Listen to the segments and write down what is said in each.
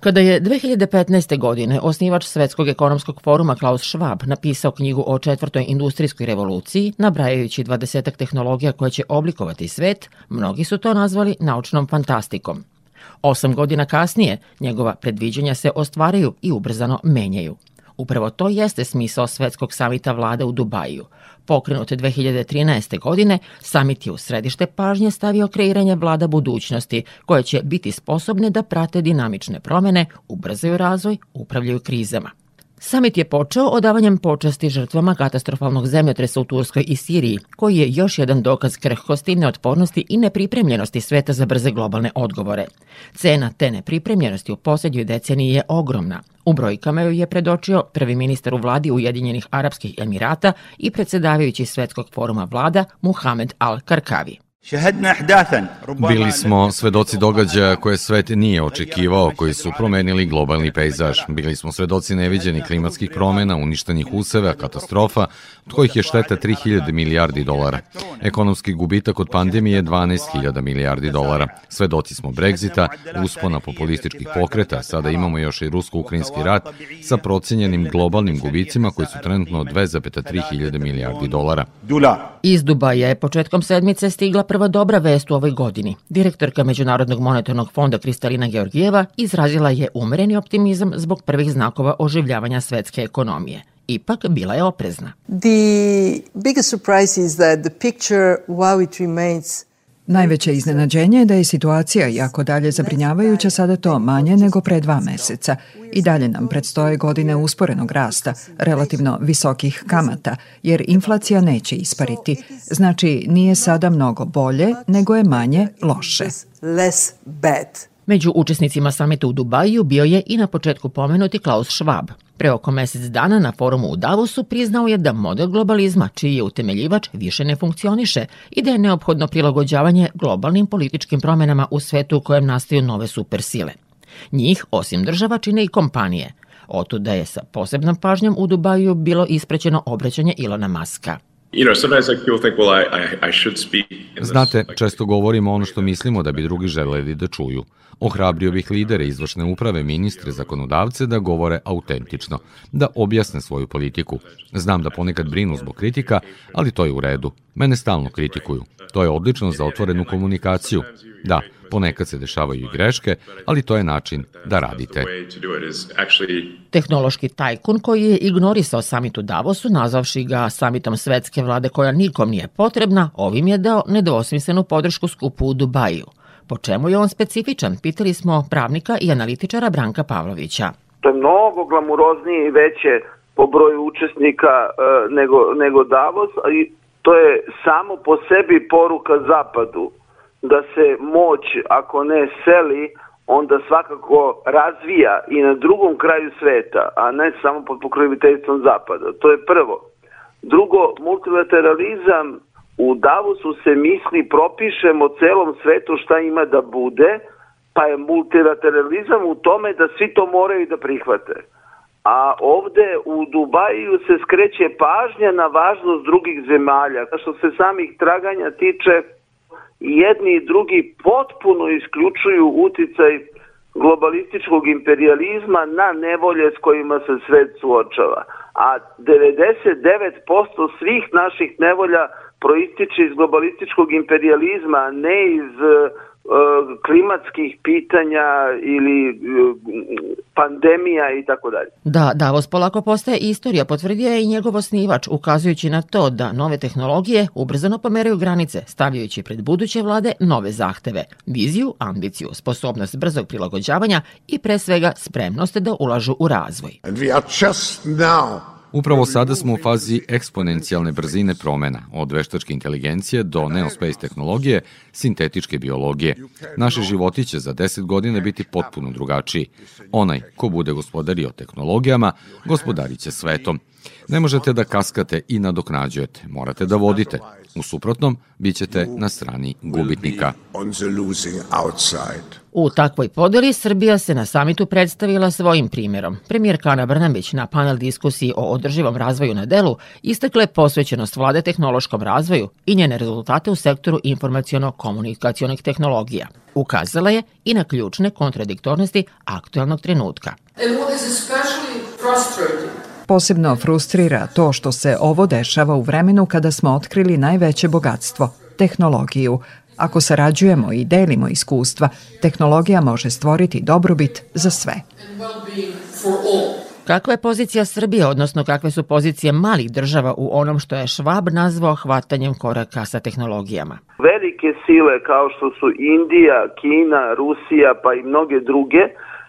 Kada je 2015. godine osnivač Svetskog ekonomskog foruma Klaus Schwab napisao knjigu o četvrtoj industrijskoj revoluciji, nabrajajući dvadesetak tehnologija koje će oblikovati svet, mnogi su to nazvali naučnom fantastikom. Osam godina kasnije, njegova predviđanja se ostvaraju i ubrzano menjaju. Upravo to jeste smisao Svetskog samita vlada u Dubaju. Pokrenut 2013. godine, samit je u središte pažnje stavio kreiranje vlada budućnosti, koje će biti sposobne da prate dinamične promene, ubrzaju razvoj, upravljaju krizama. Samit je počeo odavanjem počasti žrtvama katastrofalnog zemljotresa u Turskoj i Siriji, koji je još jedan dokaz krhkosti, neotpornosti i nepripremljenosti sveta za brze globalne odgovore. Cena te nepripremljenosti u posljednjoj deceniji je ogromna. U brojkama ju je predočio prvi ministar u vladi Ujedinjenih Arapskih Emirata i predsedavajući Svetskog foruma vlada Muhamed Al-Karkavi. Bili smo svedoci događaja koje svet nije očekivao, koji su promenili globalni pejzaž. Bili smo svedoci neviđenih klimatskih promena, uništenih useva, katastrofa, od kojih je šteta 3000 milijardi dolara. Ekonomski gubitak od pandemije je 12.000 milijardi dolara. Svedoci smo Brexita, uspona populističkih pokreta, sada imamo još i rusko-ukrajinski rat sa procenjenim globalnim gubicima koji su trenutno 2,3 milijardi dolara. Iz Dubaja je početkom sedmice stigla prva dobra vest u ovoj godini. Direktorka Međunarodnog monetarnog fonda Kristalina Georgijeva izrazila je umereni optimizam zbog prvih znakova oživljavanja svetske ekonomije. Ipak bila je oprezna. The biggest surprise is that the picture while it remains Najveće iznenađenje je da je situacija, jako dalje zabrinjavajuća, sada to manje nego pre dva meseca. I dalje nam predstoje godine usporenog rasta, relativno visokih kamata, jer inflacija neće ispariti. Znači, nije sada mnogo bolje, nego je manje loše. less bad. Među učesnicima samita u Dubaju bio je i na početku pomenuti Klaus Schwab. Pre oko mesec dana na forumu u Davosu priznao je da model globalizma, čiji je utemeljivač, više ne funkcioniše i da je neophodno prilagođavanje globalnim političkim promenama u svetu u kojem nastaju nove supersile. Njih, osim država, čine i kompanije. Otud da je sa posebnom pažnjom u Dubaju bilo isprećeno obraćanje Ilona Maska. Znate, često govorimo ono što mislimo da bi drugi želeli da čuju. Ohrabrio bih lidere izvršne uprave, ministre, zakonodavce da govore autentično, da objasne svoju politiku. Znam da ponekad brinu zbog kritika, ali to je u redu. Mene stalno kritikuju. To je odlično za otvorenu komunikaciju. Da, ponekad se dešavaju i greške, ali to je način da radite. Tehnološki tajkun koji je ignorisao samit u Davosu, nazavši ga samitom svetske vlade koja nikom nije potrebna, ovim je dao nedvosmislenu podršku skupu u Dubaju. Po čemu je on specifičan, pitali smo pravnika i analitičara Branka Pavlovića. To je mnogo glamuroznije i veće po broju učesnika e, nego, nego Davos, i to je samo po sebi poruka Zapadu da se moć, ako ne seli, onda svakako razvija i na drugom kraju sveta, a ne samo pod pokroviteljstvom Zapada. To je prvo. Drugo, multilateralizam u Davosu se misli propišemo celom svetu šta ima da bude, pa je multilateralizam u tome da svi to moraju da prihvate. A ovde u Dubaju se skreće pažnja na važnost drugih zemalja. Što se samih traganja tiče, jedni i drugi potpuno isključuju uticaj globalističkog imperializma na nevolje s kojima se svet suočava. A 99% svih naših nevolja proističe iz globalističkog imperializma, ne iz E, klimatskih pitanja ili e, pandemija i tako dalje. Da, Davos polako postaje istorija, potvrdio je i njegov osnivač, ukazujući na to da nove tehnologije ubrzano pomeraju granice, stavljajući pred buduće vlade nove zahteve, viziju, ambiciju, sposobnost brzog prilagođavanja i pre svega spremnost da ulažu u razvoj. And we are just now Upravo sada smo u fazi eksponencijalne brzine promena, od veštačke inteligencije do neospace tehnologije, sintetičke biologije. Naši životi će za 10 godina biti potpuno drugačiji. Onaj ko bude gospodario tehnologijama, gospodarit će svetom. Ne možete da kaskate i nadoknađujete, morate da vodite. U suprotnom, bit ćete na strani gubitnika. U takvoj podeli Srbija se na samitu predstavila svojim primjerom. Premijer Kana Brnabić na panel diskusiji o održivom razvoju na delu istakle posvećenost vlade tehnološkom razvoju i njene rezultate u sektoru informacijono-komunikacijonih tehnologija. Ukazala je i na ključne kontradiktornosti aktualnog trenutka. Posebno frustrira to što se ovo dešava u vremenu kada smo otkrili najveće bogatstvo, tehnologiju, Ako sarađujemo i delimo iskustva, tehnologija može stvoriti dobrobit za sve. Kakva je pozicija Srbije, odnosno kakve su pozicije malih država u onom što je Švab nazvao hvatanjem koraka sa tehnologijama? Velike sile kao što su Indija, Kina, Rusija pa i mnoge druge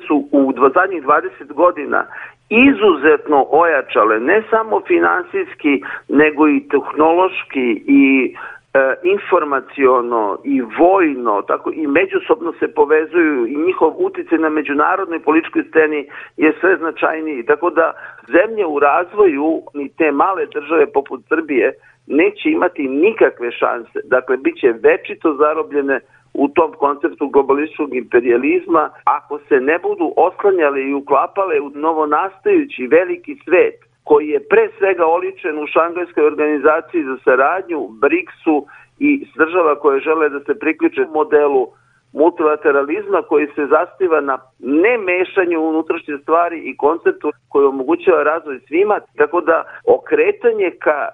su u zadnjih 20 godina izuzetno ojačale ne samo finansijski nego i tehnološki i e, informaciono i vojno, tako i međusobno se povezuju i njihov uticaj na međunarodnoj političkoj sceni je sve značajniji. Tako da zemlje u razvoju ni te male države poput Srbije neće imati nikakve šanse. Dakle, bit će večito zarobljene u tom konceptu globalističkog imperializma ako se ne budu oslanjale i uklapale u novonastajući veliki svet koji je pre svega oličen u Šangajskoj organizaciji za saradnju, BRICS-u i država koje žele da se priključe modelu multilateralizma koji se zastiva na ne mešanju unutrašnje stvari i konceptu koji omogućava razvoj svima, tako da okretanje ka e,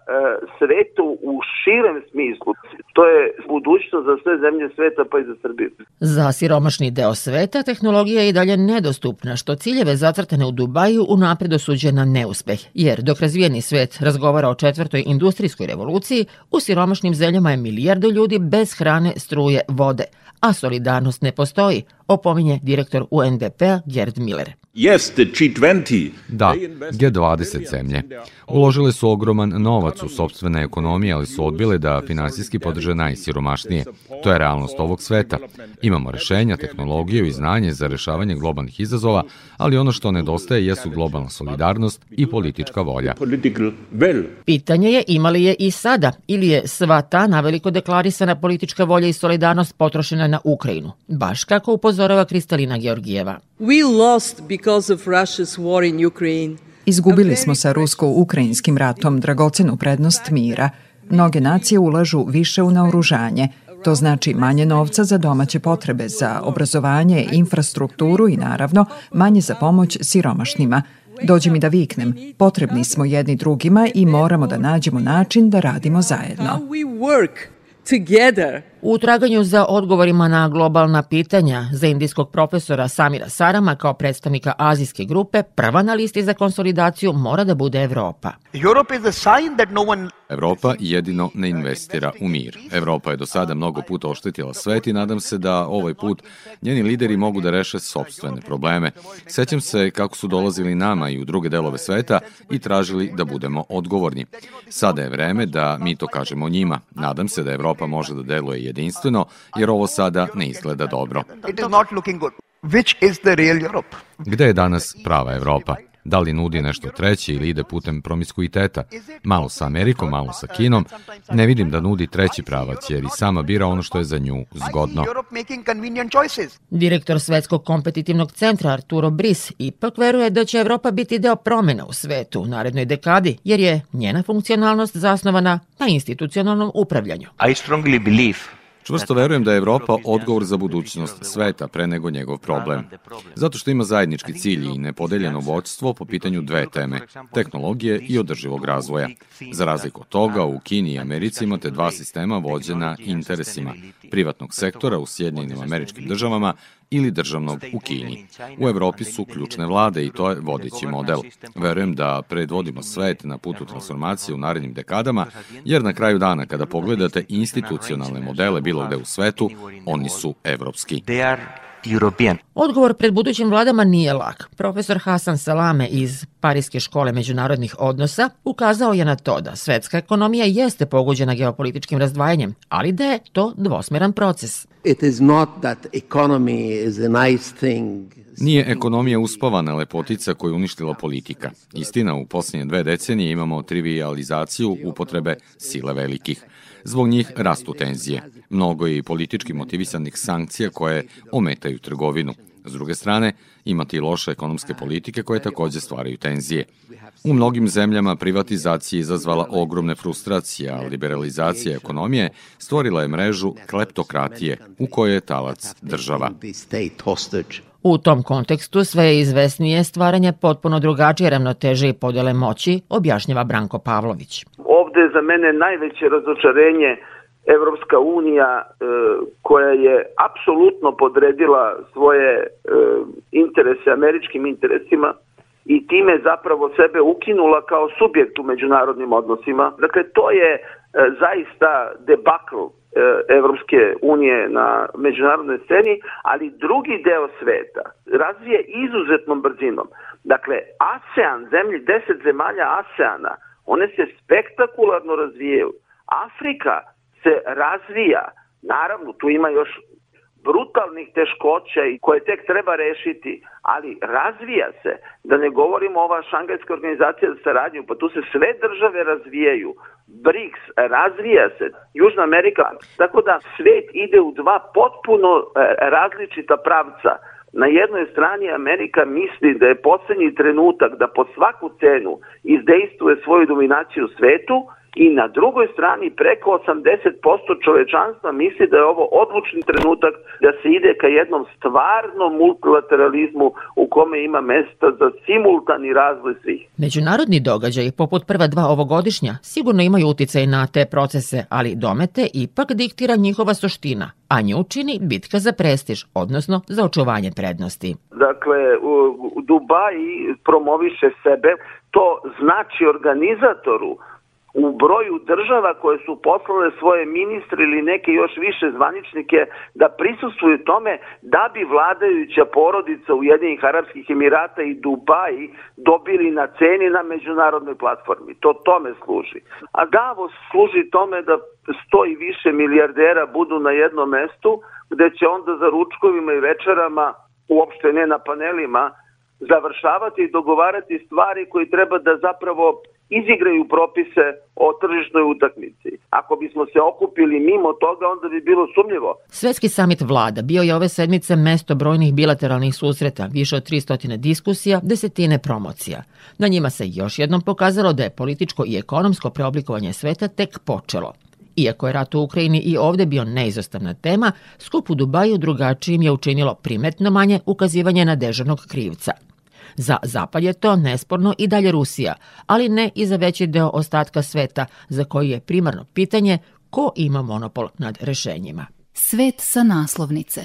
svetu u širem smislu, to je budućnost za sve zemlje sveta pa i za Srbiju. Za siromašni deo sveta tehnologija je i dalje nedostupna, što ciljeve zacrtane u Dubaju unapred osuđuje na neuspeh, jer dok razvijeni svet razgovara o četvrtoj industrijskoj revoluciji, u siromašnim zemljama je milijardu ljudi bez hrane, struje, vode – a solidarnost ne postoji, opominje direktor UNDP-a Gerd Miller. Da, G20 zemlje. Uložile su ogroman novac u sobstvene ekonomije, ali su odbile da finansijski podrže najsiromašnije. To je realnost ovog sveta. Imamo rešenja, tehnologiju i znanje za rešavanje globalnih izazova, ali ono što nedostaje jesu globalna solidarnost i politička volja. Pitanje je imali je i sada, ili je sva ta naveliko deklarisana politička volja i solidarnost potrošena na Ukrajinu, baš kako upozorava Kristalina Georgijeva. We lost because of Russia's war in Ukraine. Izgubili smo sa rusko-ukrajinskim ratom dragocenu prednost mira. Mnoge nacije ulažu više u naoružanje. To znači manje novca za domaće potrebe, za obrazovanje, infrastrukturu i naravno manje za pomoć siromašnima. Dođe mi da viknem, potrebni smo jedni drugima i moramo da nađemo način da radimo zajedno together. U traganju za odgovorima na globalna pitanja za indijskog profesora Samira Sarama kao predstavnika azijske grupe, prva na listi za konsolidaciju mora da bude Evropa. Evropa jedino ne investira u mir. Evropa je do sada mnogo puta oštetila svet i nadam se da ovaj put njeni lideri mogu da reše sobstvene probleme. Sećam se kako su dolazili nama i u druge delove sveta i tražili da budemo odgovorni. Sada je vreme da mi to kažemo njima. Nadam se da Evropa može da deluje jedinstveno, jer ovo sada ne izgleda dobro. Gde je danas prava Evropa? Da li nudi nešto treće ili ide putem promiskuiteta? Malo sa Amerikom, malo sa Kinom. Ne vidim da nudi treći pravac, jer i sama bira ono što je za nju zgodno. Direktor Svetskog kompetitivnog centra Arturo Bris ipak veruje da će Evropa biti deo promena u svetu u narednoj dekadi, jer je njena funkcionalnost zasnovana na institucionalnom upravljanju. I strongly believe Čvrsto verujem da je Evropa odgovor za budućnost sveta pre nego njegov problem. Zato što ima zajednički cilj i nepodeljeno vođstvo po pitanju dve teme, tehnologije i održivog razvoja. Za razliku od toga, u Kini i Americi imate dva sistema vođena interesima privatnog sektora u Sjedinjenim američkim državama ili državnog u Kini. U Evropi su ključne vlade i to je vodeći model. Verujem da predvodimo svet na putu transformacije u narednim dekadama, jer na kraju dana kada pogledate institucionalne modele bilo gde u svetu, oni su evropski. European. Odgovor pred budućim vladama nije lak. Profesor Hasan Salame iz Parijske škole međunarodnih odnosa ukazao je na to da svetska ekonomija jeste pogođena geopolitičkim razdvajanjem, ali da je to dvosmeran proces. It is not that economy is a nice thing Nije ekonomija uspavana lepotica koju uništila politika. Istina, u posljednje dve decenije imamo trivializaciju upotrebe sile velikih. Zbog njih rastu tenzije. Mnogo je i politički motivisanih sankcija koje ometaju trgovinu. S druge strane, imate i loše ekonomske politike koje takođe stvaraju tenzije. U mnogim zemljama privatizacija izazvala ogromne frustracije, a liberalizacija ekonomije stvorila je mrežu kleptokratije u kojoj je talac država. U tom kontekstu sve je izvesnije stvaranje potpuno drugačije ravnoteže i podele moći, objašnjava Branko Pavlović. Ovde za mene najveće razočarenje Evropska unija e, koja je apsolutno podredila svoje e, interese američkim interesima i time zapravo sebe ukinula kao subjekt u međunarodnim odnosima. Dakle, to je e, zaista debakl Evropske unije na međunarodnoj sceni, ali drugi deo sveta razvije izuzetnom brzinom. Dakle, ASEAN, zemlji, deset zemalja ASEANA, one se spektakularno razvijaju. Afrika se razvija. Naravno, tu ima još brutalnih teškoća i koje tek treba rešiti, ali razvija se. Da ne govorimo ova šangajska organizacija za saradnju, pa tu se sve države razvijaju. BRICS razvija se, Južna Amerika. Tako da svet ide u dva potpuno e, različita pravca. Na jednoj strani Amerika misli da je poslednji trenutak da po svaku cenu izdejstvuje svoju dominaciju u svetu, i na drugoj strani preko 80% čovečanstva misli da je ovo odlučni trenutak da se ide ka jednom stvarnom multilateralizmu u kome ima mesta za simultani razvoj svih. Međunarodni događaj, poput prva dva ovogodišnja, sigurno imaju uticaj na te procese, ali domete ipak diktira njihova suština, a nju čini bitka za prestiž, odnosno za očuvanje prednosti. Dakle, Dubaj promoviše sebe, to znači organizatoru u broju država koje su poslale svoje ministre ili neke još više zvaničnike da prisustuju tome da bi vladajuća porodica Ujedinih Arabskih Emirata i Dubaji dobili na ceni na međunarodnoj platformi. To tome služi. A Davos služi tome da sto i više milijardera budu na jednom mestu gde će onda za ručkovima i večerama, uopšte ne na panelima, završavati i dogovarati stvari koji treba da zapravo izigraju propise o tržišnoj utakmici. Ako bismo se okupili mimo toga, onda bi bilo sumnjivo. Svetski samit vlada bio je ove sedmice mesto brojnih bilateralnih susreta, više od 300 diskusija, desetine promocija. Na njima se još jednom pokazalo da je političko i ekonomsko preoblikovanje sveta tek počelo. Iako je rat u Ukrajini i ovde bio neizostavna tema, skup u Dubaju drugačijim je učinilo primetno manje ukazivanje na dežurnog krivca – Za Zapad je to nesporno i dalje Rusija, ali ne i za veći deo ostatka sveta, za koji je primarno pitanje ko ima monopol nad rešenjima. Svet sa naslovnice.